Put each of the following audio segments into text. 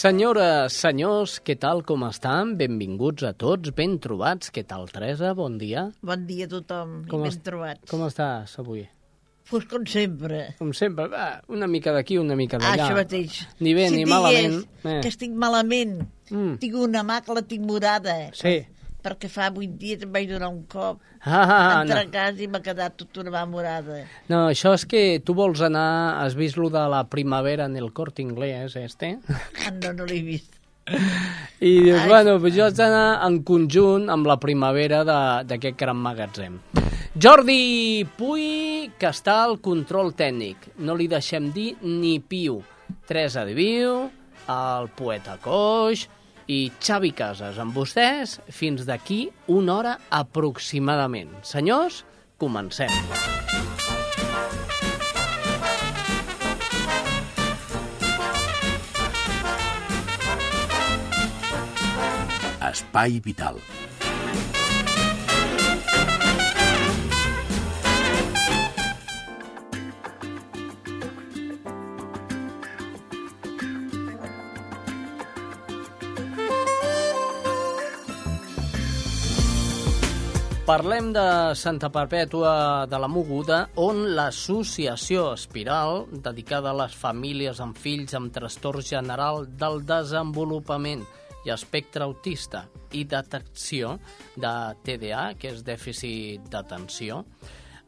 Senyores, senyors, què tal, com estan? Benvinguts a tots, ben trobats. Què tal, Teresa? Bon dia. Bon dia a tothom Com i ben trobats. Com estàs avui? Pues com sempre. Com sempre, va, una mica d'aquí, una mica Ah, d'allà. això mateix. Ni bé si ni malament. Eh. que estic malament, Mm. tinc una mà que la tinc morada, Sí. Perquè fa vuit dies em vaig donar un cop Ah, entre no. casa i m'ha quedat tota una mà morada. no, això és que tu vols anar... Has vist lo de la primavera en el Corte Inglés, este? Ah, no, no l'he vist. I dius, Ai. bueno, pues jo haig d'anar en conjunt amb la primavera d'aquest gran magatzem. Jordi Puy, que està al control tècnic. No li deixem dir ni piu. Teresa de Viu, el poeta Coix i Xavi Casas. Amb vostès fins d'aquí una hora aproximadament. Senyors, comencem. Espai Vital. Parlem de Santa Perpètua de la Moguda, on l'associació Espiral, dedicada a les famílies amb fills amb trastorn general del desenvolupament i espectre autista i detecció de TDA, que és dèficit d'atenció,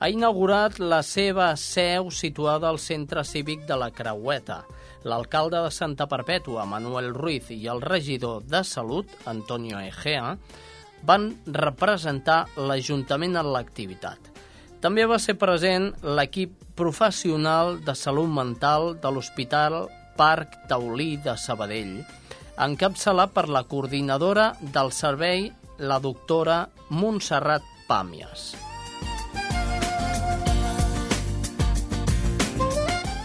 ha inaugurat la seva seu situada al centre cívic de la Creueta. L'alcalde de Santa Perpètua, Manuel Ruiz, i el regidor de Salut, Antonio Egea, van representar l'Ajuntament en l'activitat. També va ser present l'equip professional de salut mental de l'Hospital Parc Taulí de Sabadell, encapçalat per la coordinadora del servei, la doctora Montserrat Pàmies.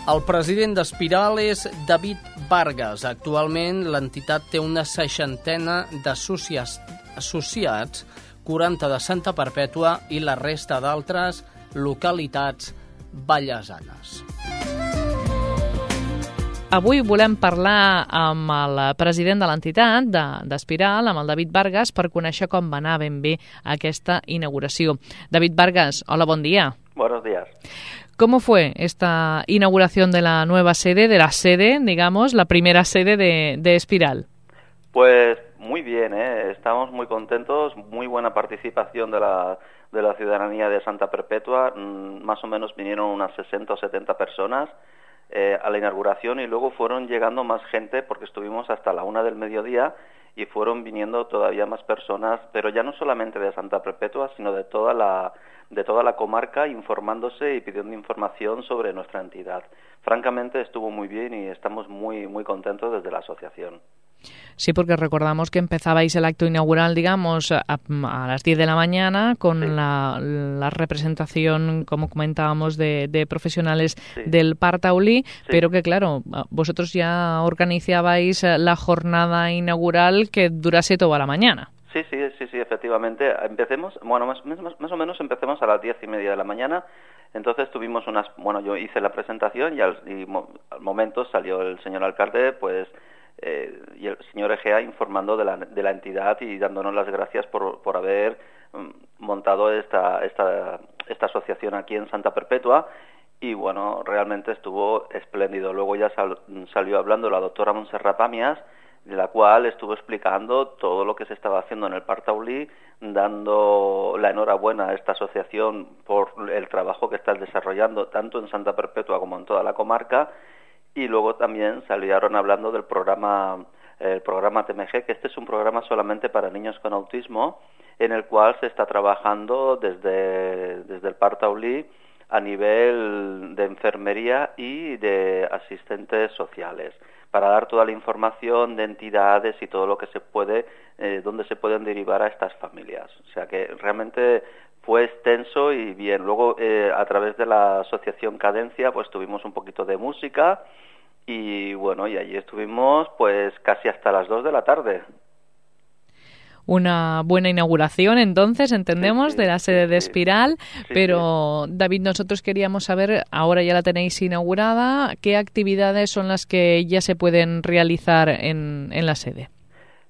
El president d'Espiral és David Vargas. Actualment l'entitat té una seixantena d'associats, associats, 40 de Santa Perpètua i la resta d'altres localitats ballesanes. Avui volem parlar amb el president de l'entitat de- d'Espiral, amb el David Vargas, per conèixer com va anar ben bé aquesta inauguració. David Vargas, hola, bon dia. Buenos días. ¿Cómo fue esta inauguración de la nueva sede, de la sede, digamos, la primera sede de, de Espiral? Pues muy bien, ¿eh? estamos muy contentos, muy buena participación de la, ciudadanía de Santa Perpetua, mm, más o menos vinieron unas 60 o 70 personas eh, a la inauguración y luego fueron llegando más gente porque estuvimos hasta la una del mediodía y fueron viniendo todavía más personas, pero ya no solamente de Santa Perpetua, sino de toda la de toda la comarca informándose y pidiendo información sobre nuestra entidad. Francamente estuvo muy bien y estamos muy muy contentos desde la asociación. Sí, porque recordamos que empezabais el acto inaugural, digamos, a, a las 10 de la mañana con Sí. la, la representación, como comentábamos, de, de profesionales Sí. del Partaulí, pero que, claro, vosotros ya organizabais eh, la jornada inaugural que durase toda la mañana. Sí, sí, sí, sí, efectivamente. Empecemos, bueno, más, más, más o menos empecemos a las diez y media de la mañana. Entonces tuvimos unas, bueno, yo hice la presentación y al, y mo- al momento salió el señor alcalde, pues, eh, y el señor Egea informando de la, entidad y dándonos las gracias por, por haber mm, montado esta, esta, esta asociación aquí en Santa Perpetua. Y bueno, realmente estuvo espléndido. Luego ya sal- salió hablando la doctora Montserrat Pamias, la cual estuvo explicando todo lo que se estaba haciendo en el Partaulí, dando la enhorabuena a esta asociación por el trabajo que está desarrollando tanto en Santa Perpetua como en toda la comarca y luego también salieron hablando del programa el programa TMG, que este es un programa solamente para niños con autismo, en el cual se está trabajando desde, desde el Partaulí a nivel de enfermería y de asistentes sociales para dar toda la información de entidades y todo lo que se puede, eh, donde se pueden derivar a estas familias. O sea que realmente fue extenso y bien. Luego, eh, a través de la asociación Cadencia, pues tuvimos un poquito de música y bueno, y allí estuvimos pues casi hasta las 2 de la tarde una buena inauguración, entonces, entendemos, Sí, sí, de la sede de. Espiral. Pero, David, nosotros queríamos saber, ahora ya la tenéis inaugurada, ¿qué actividades son las que ya se pueden realizar en, en la sede?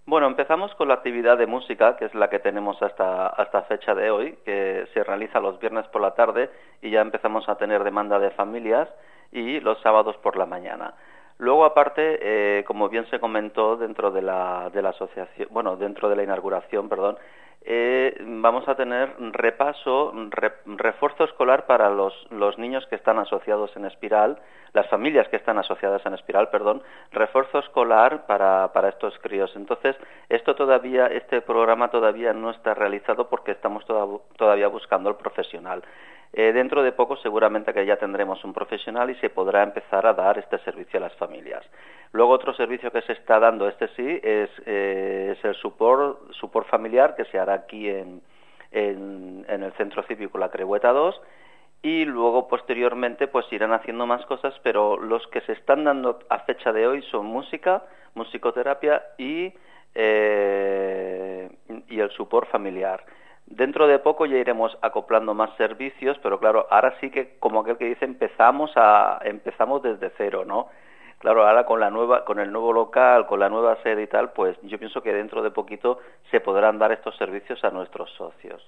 Bueno, empezamos con la actividad de música, que es la que tenemos hasta, hasta fecha de hoy, que se realiza los viernes por la tarde y ya empezamos a tener demanda de familias y los sábados por la mañana. Luego, aparte, eh, como bien se comentó dentro de la, de la asociación, bueno, dentro de la inauguración, perdón, eh, vamos a tener repaso, re- refuerzo escolar para los, los niños que están asociados en Espiral, las familias que están asociadas en Espiral, perdón, refuerzo escolar para, para estos críos. Entonces, esto todavía, este programa todavía no está realizado porque estamos toda- todavía buscando el profesional. Eh, dentro de poco seguramente que ya tendremos un profesional y se podrá empezar a dar este servicio a las familias. Luego otro servicio que se está dando, este sí, es, eh, es el support familiar que se hará aquí en, en, el Centro Cívico La Crehueta 2 y luego posteriormente pues irán haciendo más cosas, pero los que se están dando a fecha de hoy son música, musicoterapia y, eh, y el support familiar. Dentro de poco ya iremos acoplando más servicios, pero claro, ahora sí que como aquel que dice empezamos a empezamos desde cero, ¿no? Claro, ahora con la nueva con el nuevo local, con la nueva sede y tal, pues yo pienso que dentro de poquito se podrán dar estos servicios a nuestros socios.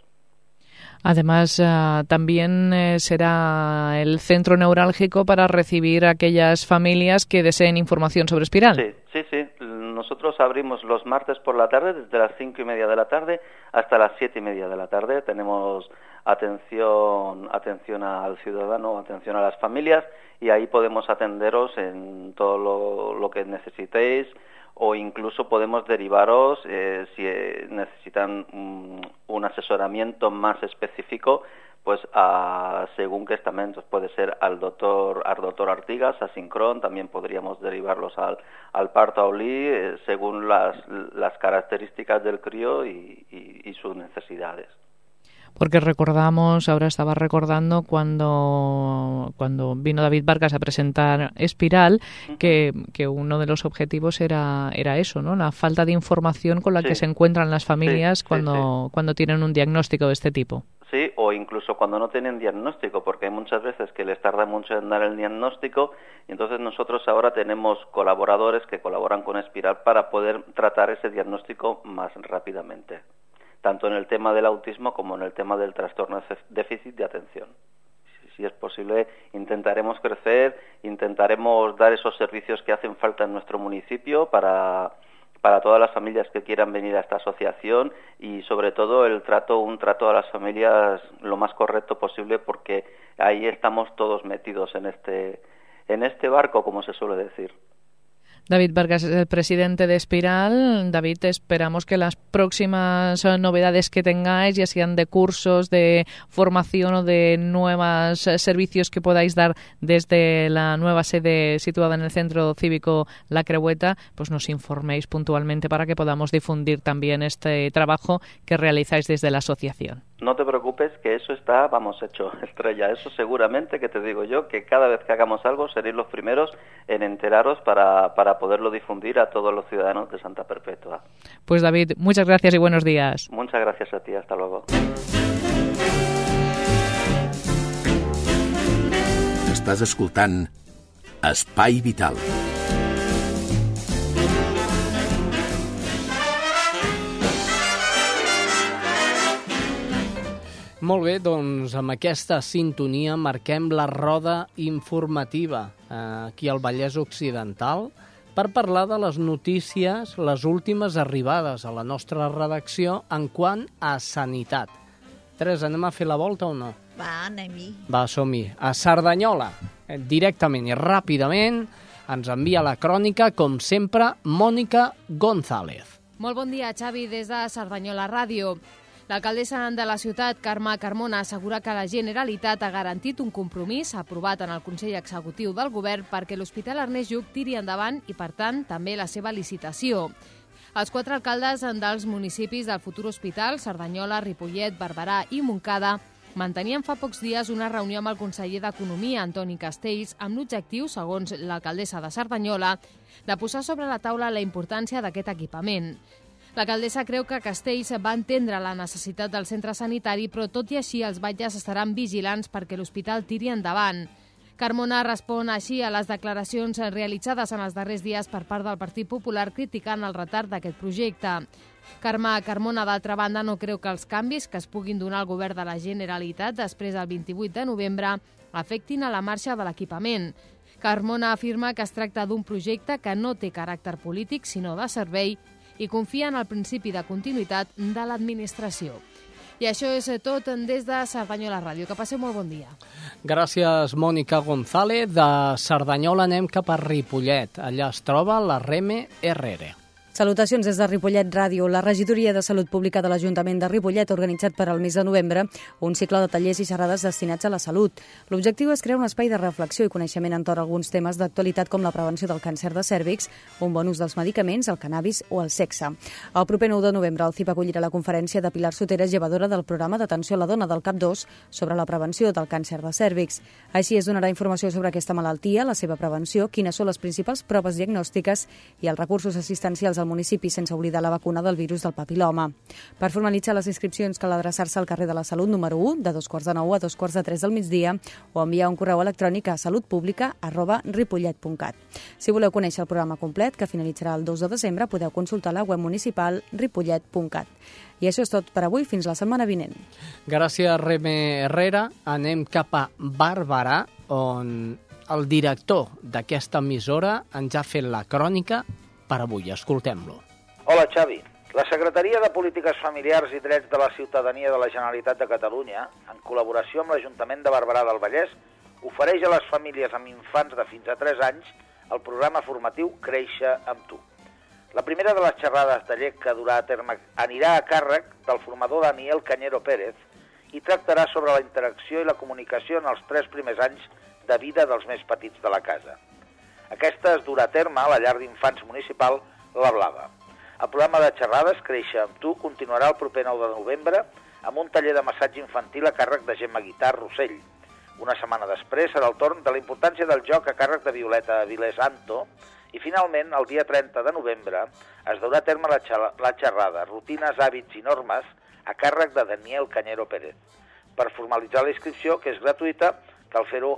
Además, ah, también eh, será el centro neurálgico para recibir a aquellas familias que deseen información sobre Espiral. Sí, sí, sí. Nosotros abrimos los martes por la tarde, desde las cinco y media de la tarde hasta las siete y media de la tarde. Tenemos atención, al ciudadano, atención a las familias y ahí podemos atenderos en todo lo, lo que necesitéis o incluso podemos derivaros eh, si eh, necesitan mm, un asesoramiento más específico pues a, según qué estamentos puede ser al doctor al doctor Artigas a Sincron también podríamos derivarlos al al Partaolí eh, según las, las características del crío y, y, y sus necesidades Porque recordamos, ahora estaba recordando cuando, cuando vino David Vargas a presentar Espiral, que, que uno de los objetivos era, era eso, ¿no? La falta de información con la Sí. que se encuentran las familias Sí, sí, cuando, cuando tienen un diagnóstico de este tipo. Sí, o incluso cuando no tienen diagnóstico, porque hay muchas veces que les tarda mucho en dar el diagnóstico y entonces nosotros ahora tenemos colaboradores que colaboran con Espiral para poder tratar ese diagnóstico más rápidamente, tanto en el tema del autismo como en el tema del trastorno de déficit de atención. Si- es posible, intentaremos crecer, intentaremos dar esos servicios que hacen falta en nuestro municipio para para todas las familias que quieran venir a esta asociación y sobre todo el trato un trato a las familias lo más correcto posible porque ahí estamos todos metidos en este en este barco como se suele decir. David Vargas es el presidente de Espiral. David, esperamos que las próximas eh, novedades que tengáis, ya sean de cursos, de formación o de nuevos eh, servicios que podáis dar desde la nueva sede situada en el Centro Cívico La Crehueta, pues nos informéis puntualmente para que podamos difundir también este trabajo que realizáis desde la asociación. No te preocupes que eso está, vamos, hecho, estrella. Eso seguramente que te digo yo, que cada vez que hagamos algo seréis los primeros en enteraros para, para poderlo difundir a todos los ciudadanos de Santa Perpetua. Pues David, muchas gracias y buenos días. Muchas gracias a ti, hasta luego. Estàs escoltant Espai Vital. Molt bé, doncs amb aquesta sintonia marquem la roda informativa eh, aquí al Vallès Occidental per parlar de les notícies, les últimes arribades a la nostra redacció en quant a sanitat. Teresa, anem a fer la volta o no? Va, anem-hi. Va, som-hi. A Cerdanyola, eh, directament i ràpidament, ens envia la crònica, com sempre, Mònica González. Molt bon dia, Xavi, des de Cerdanyola Ràdio. L'alcaldessa de la ciutat, Carme Carmona, assegura que la Generalitat ha garantit un compromís aprovat en el Consell Executiu del Govern perquè l'Hospital Ernest Lluc tiri endavant i, per tant, també la seva licitació. Els quatre alcaldes dels municipis del futur hospital, Cerdanyola, Ripollet, Barberà i Montcada, mantenien fa pocs dies una reunió amb el conseller d'Economia, Antoni Castells, amb l'objectiu, segons l'alcaldessa de Cerdanyola, de posar sobre la taula la importància d'aquest equipament. L'alcaldessa creu que Castells va entendre la necessitat del centre sanitari, però tot i així els batlles estaran vigilants perquè l'hospital tiri endavant. Carmona respon així a les declaracions realitzades en els darrers dies per part del Partit Popular criticant el retard d'aquest projecte. Carme Carmona, d'altra banda, no creu que els canvis que es puguin donar al govern de la Generalitat després del 28 de novembre afectin a la marxa de l'equipament. Carmona afirma que es tracta d'un projecte que no té caràcter polític, sinó de servei, i confia en el principi de continuïtat de l'administració. I això és tot des de Cerdanyola Ràdio. Que passeu molt bon dia. Gràcies, Mònica González. De Cerdanyola anem cap a Ripollet. Allà es troba la Reme Herrera. Salutacions des de Ripollet Ràdio. La Regidoria de Salut Pública de l'Ajuntament de Ripollet ha organitzat per al mes de novembre un cicle de tallers i xerrades destinats a la salut. L'objectiu és crear un espai de reflexió i coneixement entorn alguns temes d'actualitat com la prevenció del càncer de cèrvix, un bon ús dels medicaments, el cannabis o el sexe. El proper 9 de novembre el CIP acollirà la conferència de Pilar Soteres, llevadora del programa d'atenció a la dona del CAP 2 sobre la prevenció del càncer de cèrvix. Així es donarà informació sobre aquesta malaltia, la seva prevenció, quines són les principals proves diagnòstiques i els recursos assistencials al municipi sense oblidar la vacuna del virus del papiloma. Per formalitzar les inscripcions cal adreçar-se al carrer de la Salut número 1 de dos quarts de 9 a dos quarts de 3 del migdia o enviar un correu electrònic a salutpublica arroba ripollet.cat. Si voleu conèixer el programa complet, que finalitzarà el 2 de desembre, podeu consultar la web municipal ripollet.cat. I això és tot per avui, fins la setmana vinent. Gràcies, Reme Herrera. Anem cap a Barberà, on el director d'aquesta emissora ens ha fet la crònica per avui. Escoltem-lo. Hola, Xavi. La Secretaria de Polítiques Familiars i Drets de la Ciutadania de la Generalitat de Catalunya, en col·laboració amb l'Ajuntament de Barberà del Vallès, ofereix a les famílies amb infants de fins a 3 anys el programa formatiu Créixer amb tu. La primera de les xerrades taller que durà a terme anirà a càrrec del formador Daniel Cañero Pérez i tractarà sobre la interacció i la comunicació en els tres primers anys de vida dels més petits de la casa. Aquesta es durà a terme a la llar d'infants municipal La Blava. El programa de xerrades Créixer amb tu continuarà el proper 9 de novembre amb un taller de massatge infantil a càrrec de Gemma Guitar Rossell. Una setmana després serà el torn de la importància del joc a càrrec de Violeta Vilés Anto i finalment, el dia 30 de novembre, es durà a terme la, la xerrada Rutines, hàbits i normes a càrrec de Daniel Cañero Pérez. Per formalitzar la inscripció, que és gratuïta, cal fer-ho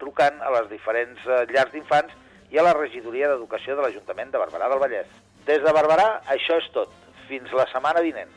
trucant a les diferents eh, llars d'infants a la regidoria d'Educació de l'Ajuntament de Barberà del Vallès. Des de Barberà, això és tot. Fins la setmana vinent.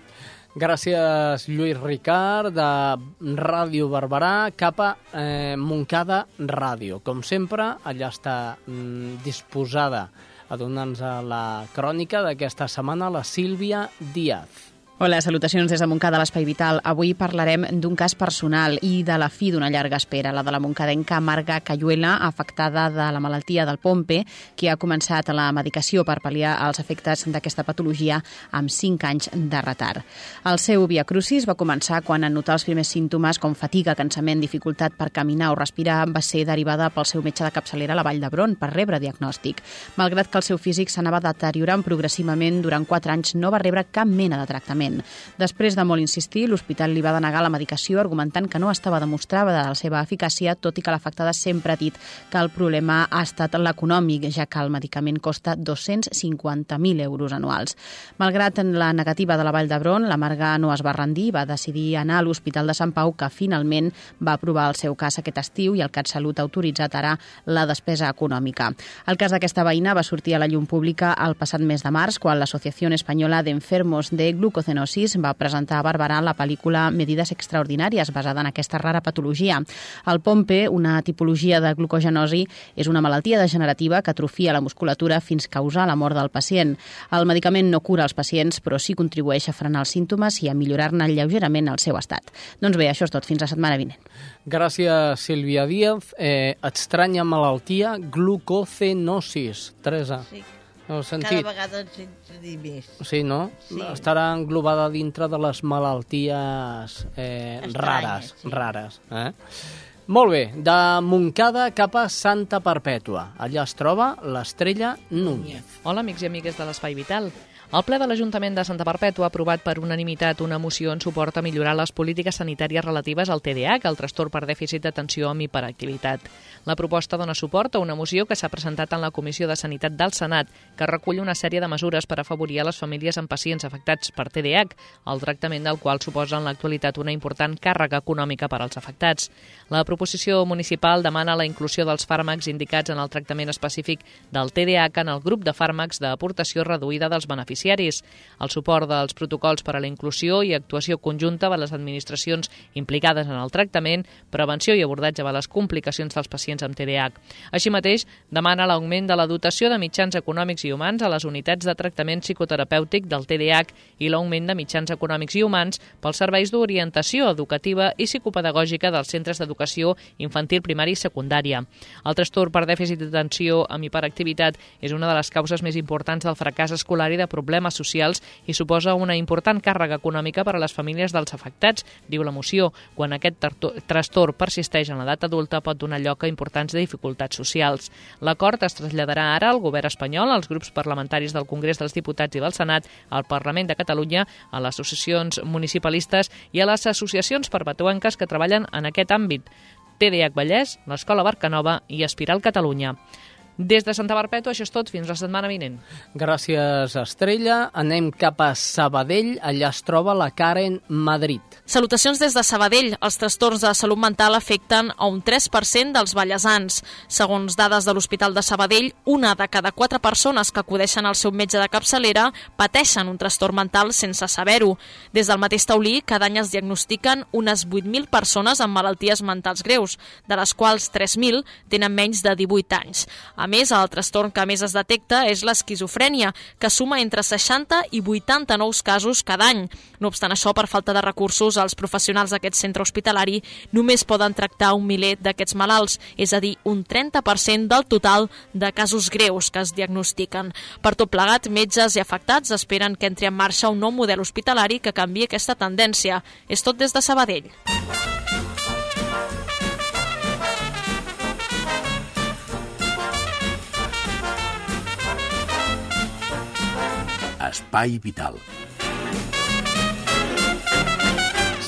Gràcies, Lluís Ricard, de Ràdio Barberà, cap a eh, Moncada Ràdio. Com sempre, allà està mm, disposada a donar-nos la crònica d'aquesta setmana la Sílvia Díaz. Hola, salutacions des de Montcada, l'Espai Vital. Avui parlarem d'un cas personal i de la fi d'una llarga espera, la de la moncadenca Marga Cayuela, afectada de la malaltia del Pompe, que ha començat la medicació per pal·liar els efectes d'aquesta patologia amb 5 anys de retard. El seu via crucis va començar quan en notar els primers símptomes com fatiga, cansament, dificultat per caminar o respirar, va ser derivada pel seu metge de capçalera a la Vall d'Hebron per rebre diagnòstic. Malgrat que el seu físic s'anava deteriorant progressivament, durant 4 anys no va rebre cap mena de tractament tractament. Després de molt insistir, l'hospital li va denegar la medicació argumentant que no estava demostrada de la seva eficàcia, tot i que l'afectada sempre ha dit que el problema ha estat l'econòmic, ja que el medicament costa 250.000 euros anuals. Malgrat la negativa de la Vall d'Hebron, la Marga no es va rendir va decidir anar a l'Hospital de Sant Pau, que finalment va aprovar el seu cas aquest estiu i el CatSalut ha autoritzat ara la despesa econòmica. El cas d'aquesta veïna va sortir a la llum pública el passat mes de març, quan l'Associació Espanyola d'Enfermos de Glucoceno glucogenosis va presentar a Barberà la pel·lícula Medides Extraordinàries, basada en aquesta rara patologia. El POMPE, una tipologia de glucogenosi, és una malaltia degenerativa que atrofia la musculatura fins a causar la mort del pacient. El medicament no cura els pacients, però sí contribueix a frenar els símptomes i a millorar-ne lleugerament el seu estat. Doncs bé, això és tot. Fins la setmana vinent. Gràcies, Sílvia Díaz. Eh, estranya malaltia, glucocenosis. Teresa, Sí. Cada sentit? vegada en sento dir més. Sí, no? Sí. Estarà englobada dintre de les malalties eh, Estranyes, rares. sí. rares eh? Molt bé, de Montcada cap a Santa Perpètua. Allà es troba l'estrella Núñez. Hola, amics i amigues de l'Espai Vital. El ple de l'Ajuntament de Santa Perpètua ha aprovat per unanimitat una moció en suport a millorar les polítiques sanitàries relatives al TDAH, el trastorn per dèficit d'atenció amb hiperactivitat. La proposta dona suport a una moció que s'ha presentat en la Comissió de Sanitat del Senat, que recull una sèrie de mesures per afavorir a les famílies amb pacients afectats per TDAH, el tractament del qual suposa en l'actualitat una important càrrega econòmica per als afectats. La proposició municipal demana la inclusió dels fàrmacs indicats en el tractament específic del TDAH en el grup de fàrmacs d'aportació reduïda dels beneficiaris, el suport dels protocols per a la inclusió i actuació conjunta de les administracions implicades en el tractament, prevenció i abordatge de les complicacions dels pacients amb TDAH. Així mateix, demana l'augment de la dotació de mitjans econòmics i humans a les unitats de tractament psicoterapèutic del TDAH i l'augment de mitjans econòmics i humans pels serveis d'orientació educativa i psicopedagògica dels centres d'educació infantil, primària i secundària. El trastorn per dèficit d'atenció amb hiperactivitat és una de les causes més importants del fracàs escolar i de problemes socials i suposa una important càrrega econòmica per a les famílies dels afectats, diu la moció. Quan aquest trastorn persisteix en l'edat adulta pot donar lloc a importants dificultats socials. L'acord es traslladarà ara al govern espanyol, als grups parlamentaris del Congrés dels Diputats i del Senat, al Parlament de Catalunya, a les associacions municipalistes i a les associacions perpetuenques que treballen en aquest àmbit. TDH Vallès, l'Escola Barcanova i Espiral Catalunya. Des de Santa Perpètua, això és tot. Fins la setmana vinent. Gràcies, Estrella. Anem cap a Sabadell. Allà es troba la Karen Madrid. Salutacions des de Sabadell. Els trastorns de salut mental afecten a un 3% dels ballesans. Segons dades de l'Hospital de Sabadell, una de cada quatre persones que acudeixen al seu metge de capçalera pateixen un trastorn mental sense saber-ho. Des del mateix taulí, cada any es diagnostiquen unes 8.000 persones amb malalties mentals greus, de les quals 3.000 tenen menys de 18 anys. A més, el trastorn que més es detecta és l'esquizofrènia, que suma entre 60 i 80 nous casos cada any. No obstant això, per falta de recursos, els professionals d'aquest centre hospitalari només poden tractar un miler d'aquests malalts, és a dir, un 30% del total de casos greus que es diagnostiquen. Per tot plegat, metges i afectats esperen que entri en marxa un nou model hospitalari que canvi aquesta tendència. És tot des de Sabadell. Espai Vital.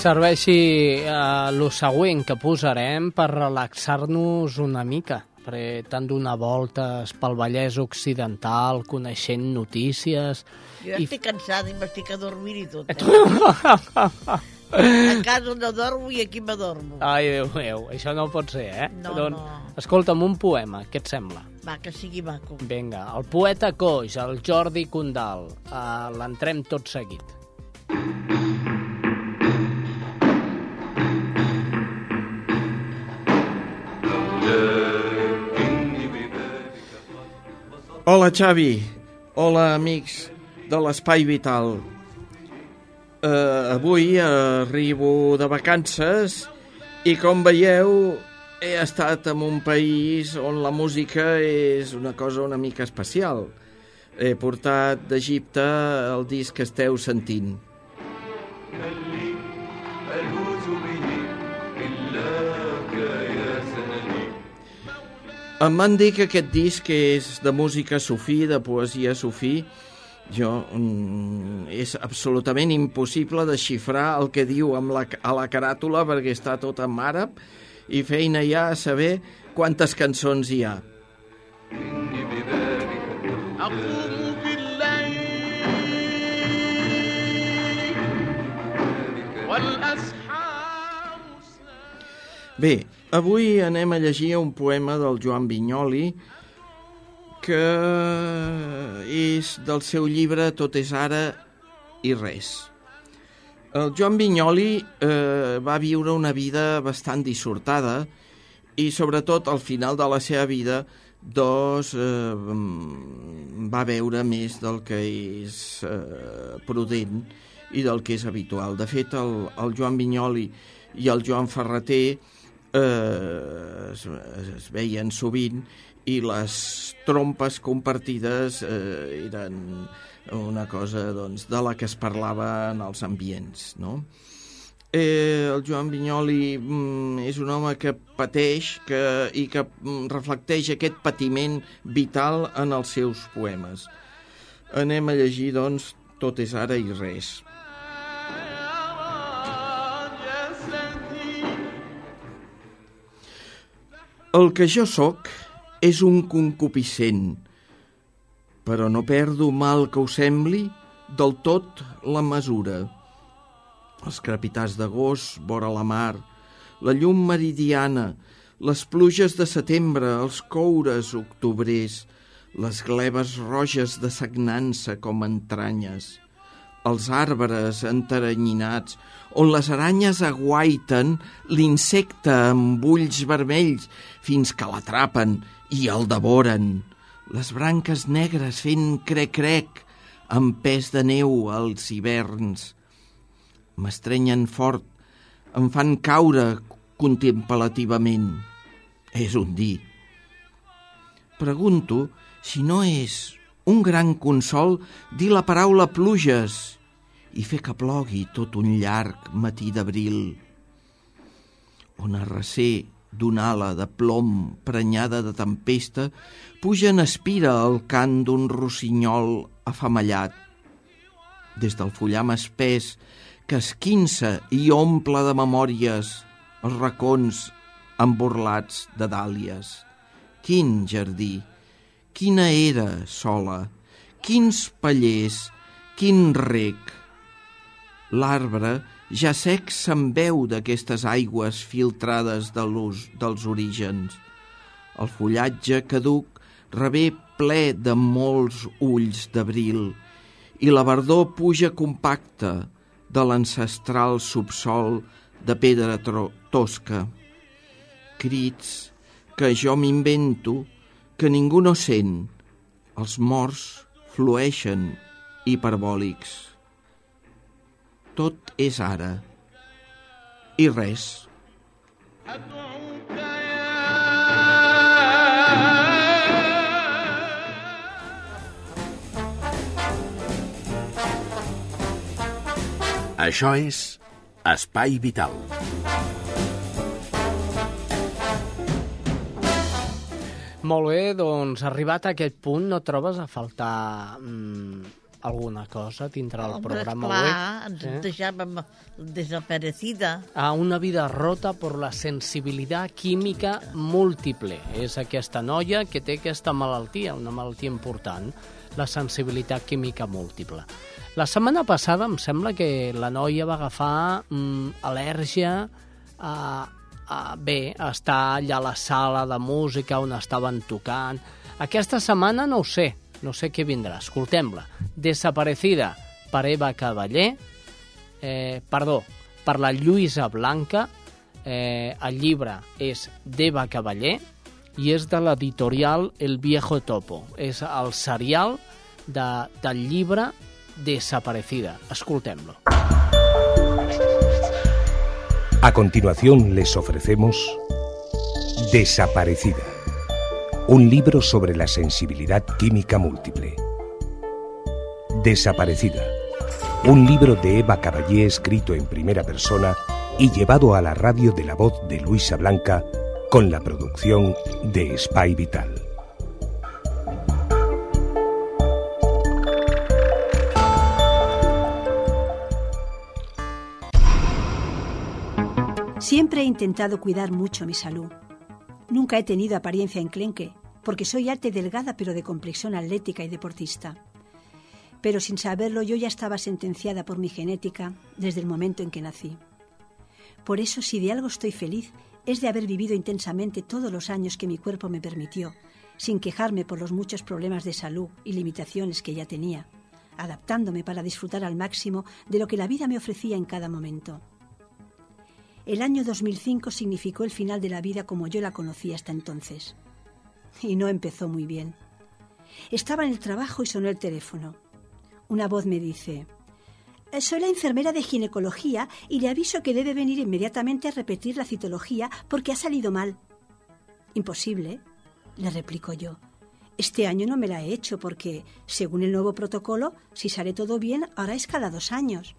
Serveixi eh, lo següent que posarem per relaxar-nos una mica perquè t'han donat voltes pel Vallès Occidental, coneixent notícies... Jo I- estic cansada i m'estic adormint i tot. Eh? A casa no dormo i aquí m'adormo. Ai, Déu meu, això no pot ser, eh? No, doncs, no. Escolta'm un poema, què et sembla? Va, que sigui maco. Vinga, el poeta coix, el Jordi Condal. Uh, L'entrem tot seguit. Hola, Xavi. Hola, amics de l'Espai Vital. Uh, avui arribo de vacances i, com veieu, he estat en un país on la música és una cosa una mica especial. He portat d'Egipte el disc que esteu sentint. Em van dir que aquest disc és de música sufí, de poesia sufí. Jo, mm, és absolutament impossible desxifrar el que diu amb la, a la caràtula perquè està tot en àrab i feina ja a saber quantes cançons hi ha. Bé, avui anem a llegir un poema del Joan Vinyoli que és del seu llibre Tot és ara i res. El Joan Vinyoli eh, va viure una vida bastant dissortada i sobretot al final de la seva vida doncs eh, va veure més del que és eh, prudent i del que és habitual. De fet, el, el Joan Vinyoli i el Joan Ferreter eh, es, es veien sovint i les trompes compartides eh, eren una cosa doncs, de la que es parlava en els ambients. No? Eh, el Joan Vinyoli mm, és un home que pateix que, i que mm, reflecteix aquest patiment vital en els seus poemes. Anem a llegir, doncs, Tot és ara i res. El que jo sóc és un concupiscent, però no perdo mal que ho sembli del tot la mesura. Els crepitats d'agost, vora la mar, la llum meridiana, les pluges de setembre, els coures octobrers, les gleves roges de sagnança com entranyes, els arbres enteranyinats, on les aranyes aguaiten l'insecte amb ulls vermells fins que l'atrapen i el devoren. Les branques negres fent crec-crec amb pes de neu als hiverns. M'estrenyen fort, em fan caure contemplativament. És un dir. Pregunto si no és un gran consol dir la paraula pluges i fer que plogui tot un llarg matí d'abril. On a recer d'una ala de plom prenyada de tempesta puja en espira el cant d'un rossinyol afamallat. Des del fullam espès que esquinça i omple de memòries els racons emborlats de dàlies. Quin jardí! Quina era sola, quins pallers, quin rec. L'arbre ja sec se'n veu d'aquestes aigües filtrades de l'ús dels orígens. El fullatge caduc rebé ple de molts ulls d'abril i la verdor puja compacta de l'ancestral subsol de pedra tosca. Crits que jo m'invento que ningú no sent. Els morts flueixen hiperbòlics. Tot és ara. I res. Això és Espai Vital. Molt bé, doncs arribat a aquest punt no trobes a faltar mm, alguna cosa dintre del Hombre, programa clar, avui? ens eh? deixàvem desaparecida. A una vida rota per la sensibilitat química múltiple. És aquesta noia que té aquesta malaltia, una malaltia important, la sensibilitat química múltiple. La setmana passada em sembla que la noia va agafar mm, al·lèrgia a, a, bé, a estar allà a la sala de música on estaven tocant. Aquesta setmana no ho sé, no sé què vindrà. Escoltem-la. Desaparecida per Eva Cavaller, eh, perdó, per la Lluïsa Blanca, eh, el llibre és d'Eva Cavaller i és de l'editorial El Viejo Topo. És el serial de, del llibre Desaparecida. Escoltem-lo. A continuación les ofrecemos Desaparecida, un libro sobre la sensibilidad química múltiple. Desaparecida, un libro de Eva Caballé escrito en primera persona y llevado a la radio de la voz de Luisa Blanca con la producción de Spy Vital. Siempre he intentado cuidar mucho mi salud. Nunca he tenido apariencia enclenque, porque soy alta y delgada, pero de complexión atlética y deportista. Pero sin saberlo, yo ya estaba sentenciada por mi genética desde el momento en que nací. Por eso, si de algo estoy feliz, es de haber vivido intensamente todos los años que mi cuerpo me permitió, sin quejarme por los muchos problemas de salud y limitaciones que ya tenía, adaptándome para disfrutar al máximo de lo que la vida me ofrecía en cada momento. El año 2005 significó el final de la vida como yo la conocía hasta entonces. Y no empezó muy bien. Estaba en el trabajo y sonó el teléfono. Una voz me dice, soy la enfermera de ginecología y le aviso que debe venir inmediatamente a repetir la citología porque ha salido mal. Imposible, le replico yo. Este año no me la he hecho porque, según el nuevo protocolo, si sale todo bien, ahora es cada dos años.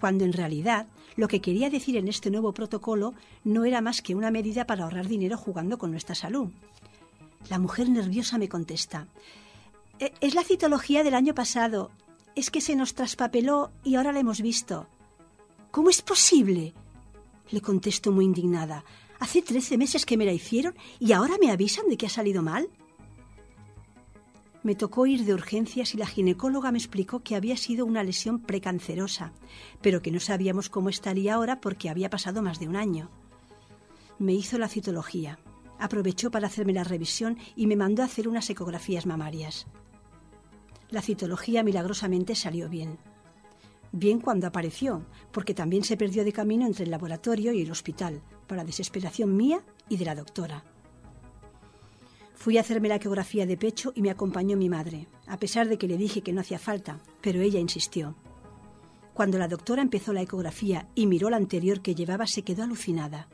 Cuando en realidad lo que quería decir en este nuevo protocolo no era más que una medida para ahorrar dinero jugando con nuestra salud. La mujer nerviosa me contesta. E, es la citología del año pasado. Es que se nos traspapeló y ahora la hemos visto. ¿Cómo es posible? Le contesto muy indignada. Hace trece meses que me la hicieron y ahora me avisan de que ha salido mal. Me tocó ir de urgencias y la ginecóloga me explicó que había sido una lesión precancerosa, pero que no sabíamos cómo estaría ahora porque había pasado más de un año. Me hizo la citología. Aprovechó para hacerme la revisión y me mandó a hacer unas ecografías mamarias. La citología milagrosamente salió bien. Bien cuando apareció, porque también se perdió de camino entre el laboratorio y el hospital, para desesperación mía y de la doctora. Fui a hacerme la ecografía de pecho y me acompañó mi madre, a pesar de que le dije que no hacía falta, pero ella insistió. Cuando la doctora empezó la ecografía y miró la anterior que llevaba, se quedó alucinada.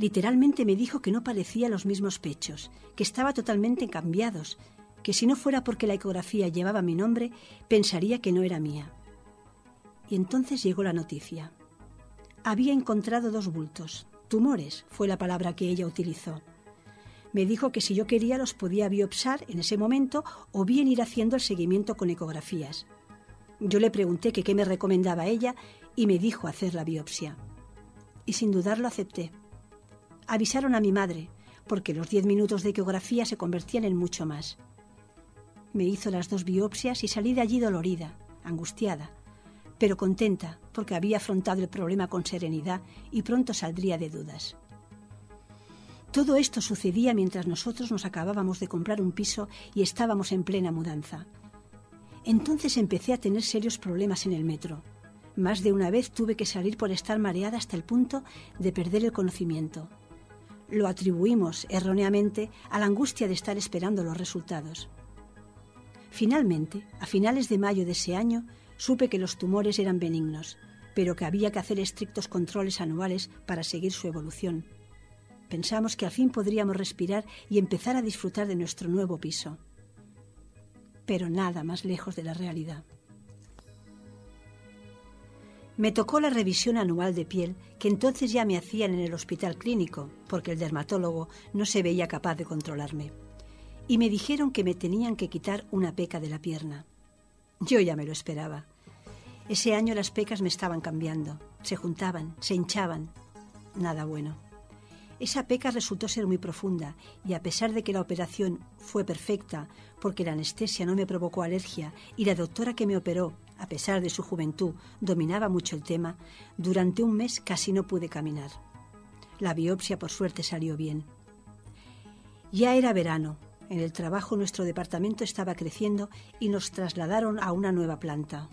Literalmente me dijo que no parecía los mismos pechos, que estaba totalmente cambiados, que si no fuera porque la ecografía llevaba mi nombre, pensaría que no era mía. Y entonces llegó la noticia. Había encontrado dos bultos. Tumores fue la palabra que ella utilizó. Me dijo que si yo quería los podía biopsar en ese momento o bien ir haciendo el seguimiento con ecografías. Yo le pregunté que qué me recomendaba ella y me dijo hacer la biopsia. Y sin dudarlo acepté. Avisaron a mi madre, porque los diez minutos de ecografía se convertían en mucho más. Me hizo las dos biopsias y salí de allí dolorida, angustiada, pero contenta porque había afrontado el problema con serenidad y pronto saldría de dudas. Todo esto sucedía mientras nosotros nos acabábamos de comprar un piso y estábamos en plena mudanza. Entonces empecé a tener serios problemas en el metro. Más de una vez tuve que salir por estar mareada hasta el punto de perder el conocimiento. Lo atribuimos erróneamente a la angustia de estar esperando los resultados. Finalmente, a finales de mayo de ese año, supe que los tumores eran benignos, pero que había que hacer estrictos controles anuales para seguir su evolución. Pensamos que al fin podríamos respirar y empezar a disfrutar de nuestro nuevo piso. Pero nada más lejos de la realidad. Me tocó la revisión anual de piel que entonces ya me hacían en el hospital clínico, porque el dermatólogo no se veía capaz de controlarme y me dijeron que me tenían que quitar una peca de la pierna. Yo ya me lo esperaba. Ese año las pecas me estaban cambiando, se juntaban, se hinchaban. Nada bueno. Esa peca resultó ser muy profunda y a pesar de que la operación fue perfecta porque la anestesia no me provocó alergia y la doctora que me operó, a pesar de su juventud, dominaba mucho el tema, durante un mes casi no pude caminar. La biopsia por suerte salió bien. Ya era verano, en el trabajo nuestro departamento estaba creciendo y nos trasladaron a una nueva planta.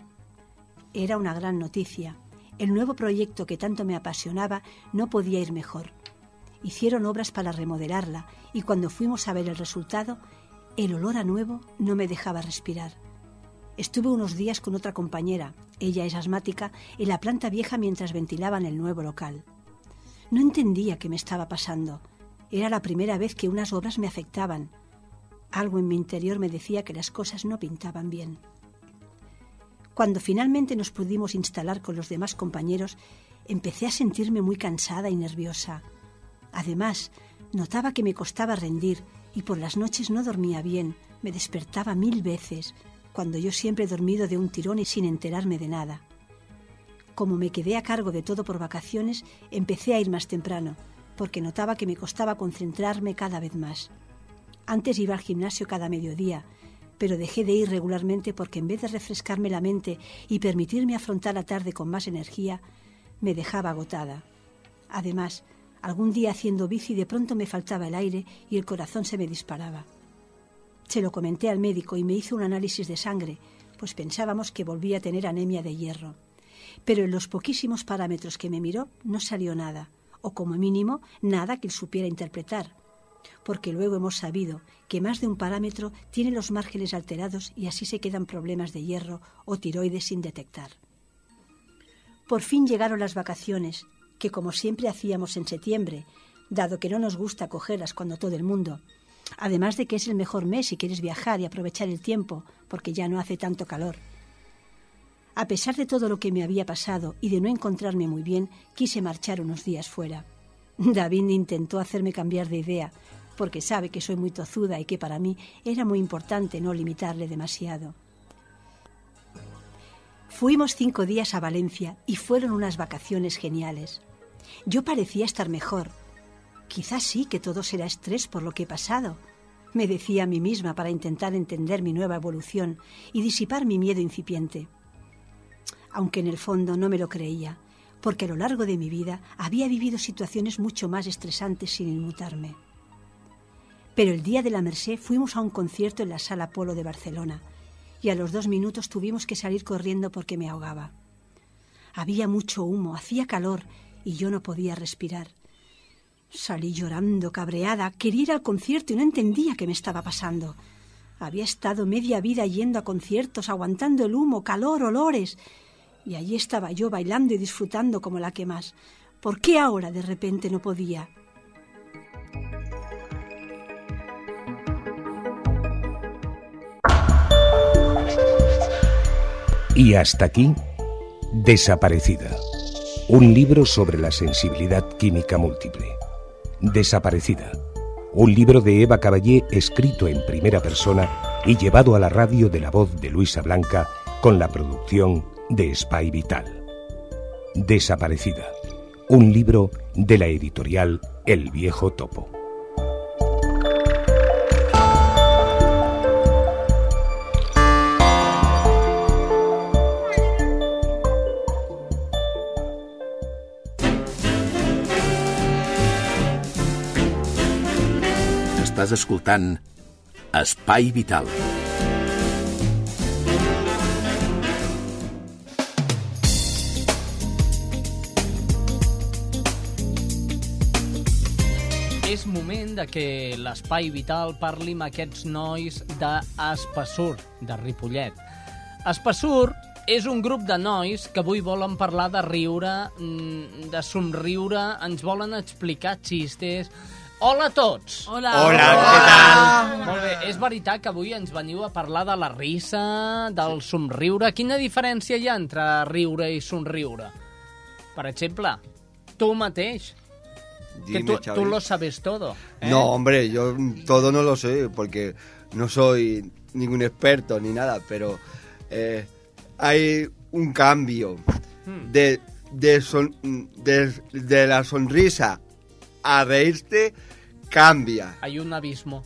Era una gran noticia. El nuevo proyecto que tanto me apasionaba no podía ir mejor. Hicieron obras para remodelarla y cuando fuimos a ver el resultado, el olor a nuevo no me dejaba respirar. Estuve unos días con otra compañera, ella es asmática, en la planta vieja mientras ventilaban el nuevo local. No entendía qué me estaba pasando. Era la primera vez que unas obras me afectaban. Algo en mi interior me decía que las cosas no pintaban bien. Cuando finalmente nos pudimos instalar con los demás compañeros, empecé a sentirme muy cansada y nerviosa. Además, notaba que me costaba rendir y por las noches no dormía bien, me despertaba mil veces, cuando yo siempre he dormido de un tirón y sin enterarme de nada. Como me quedé a cargo de todo por vacaciones, empecé a ir más temprano, porque notaba que me costaba concentrarme cada vez más. Antes iba al gimnasio cada mediodía, pero dejé de ir regularmente porque en vez de refrescarme la mente y permitirme afrontar la tarde con más energía, me dejaba agotada. Además, algún día haciendo bici de pronto me faltaba el aire y el corazón se me disparaba. Se lo comenté al médico y me hizo un análisis de sangre, pues pensábamos que volvía a tener anemia de hierro. Pero en los poquísimos parámetros que me miró no salió nada, o como mínimo nada que él supiera interpretar, porque luego hemos sabido que más de un parámetro tiene los márgenes alterados y así se quedan problemas de hierro o tiroides sin detectar. Por fin llegaron las vacaciones, que como siempre hacíamos en septiembre, dado que no nos gusta cogerlas cuando todo el mundo, además de que es el mejor mes si quieres viajar y aprovechar el tiempo, porque ya no hace tanto calor. A pesar de todo lo que me había pasado y de no encontrarme muy bien, quise marchar unos días fuera. David intentó hacerme cambiar de idea, porque sabe que soy muy tozuda y que para mí era muy importante no limitarle demasiado. Fuimos cinco días a Valencia y fueron unas vacaciones geniales. Yo parecía estar mejor. Quizás sí que todo será estrés por lo que he pasado, me decía a mí misma para intentar entender mi nueva evolución y disipar mi miedo incipiente. Aunque en el fondo no me lo creía, porque a lo largo de mi vida había vivido situaciones mucho más estresantes sin inmutarme. Pero el día de la Merced fuimos a un concierto en la Sala Polo de Barcelona y a los dos minutos tuvimos que salir corriendo porque me ahogaba. Había mucho humo, hacía calor y yo no podía respirar. Salí llorando, cabreada, quería ir al concierto y no entendía qué me estaba pasando. Había estado media vida yendo a conciertos, aguantando el humo, calor, olores. Y allí estaba yo bailando y disfrutando como la que más. ¿Por qué ahora de repente no podía? Y hasta aquí, Desaparecida, un libro sobre la sensibilidad química múltiple. Desaparecida, un libro de Eva Caballé escrito en primera persona y llevado a la radio de la voz de Luisa Blanca con la producción de Spy Vital. Desaparecida, un libro de la editorial El Viejo Topo. Estàs escoltant Espai Vital. És moment de que l'Espai Vital parli amb aquests nois d'Espassur, de Ripollet. Espassur és un grup de nois que avui volen parlar de riure, mm, de somriure, ens volen explicar xistes... Hola a tots! Hola! Hola, què tal? Molt bé, és veritat que avui ens veniu a parlar de la risa, del somriure. Quina diferència hi ha entre riure i somriure? Per exemple, tu mateix, que Dime, tú, Xavi. tú lo sabes todo. ¿eh? No, hombre, yo todo no lo sé porque no soy ningún experto ni nada, pero eh, hay un cambio Hmm. de, de, son- de, de la sonrisa a reírte, cambia. Hay un abismo.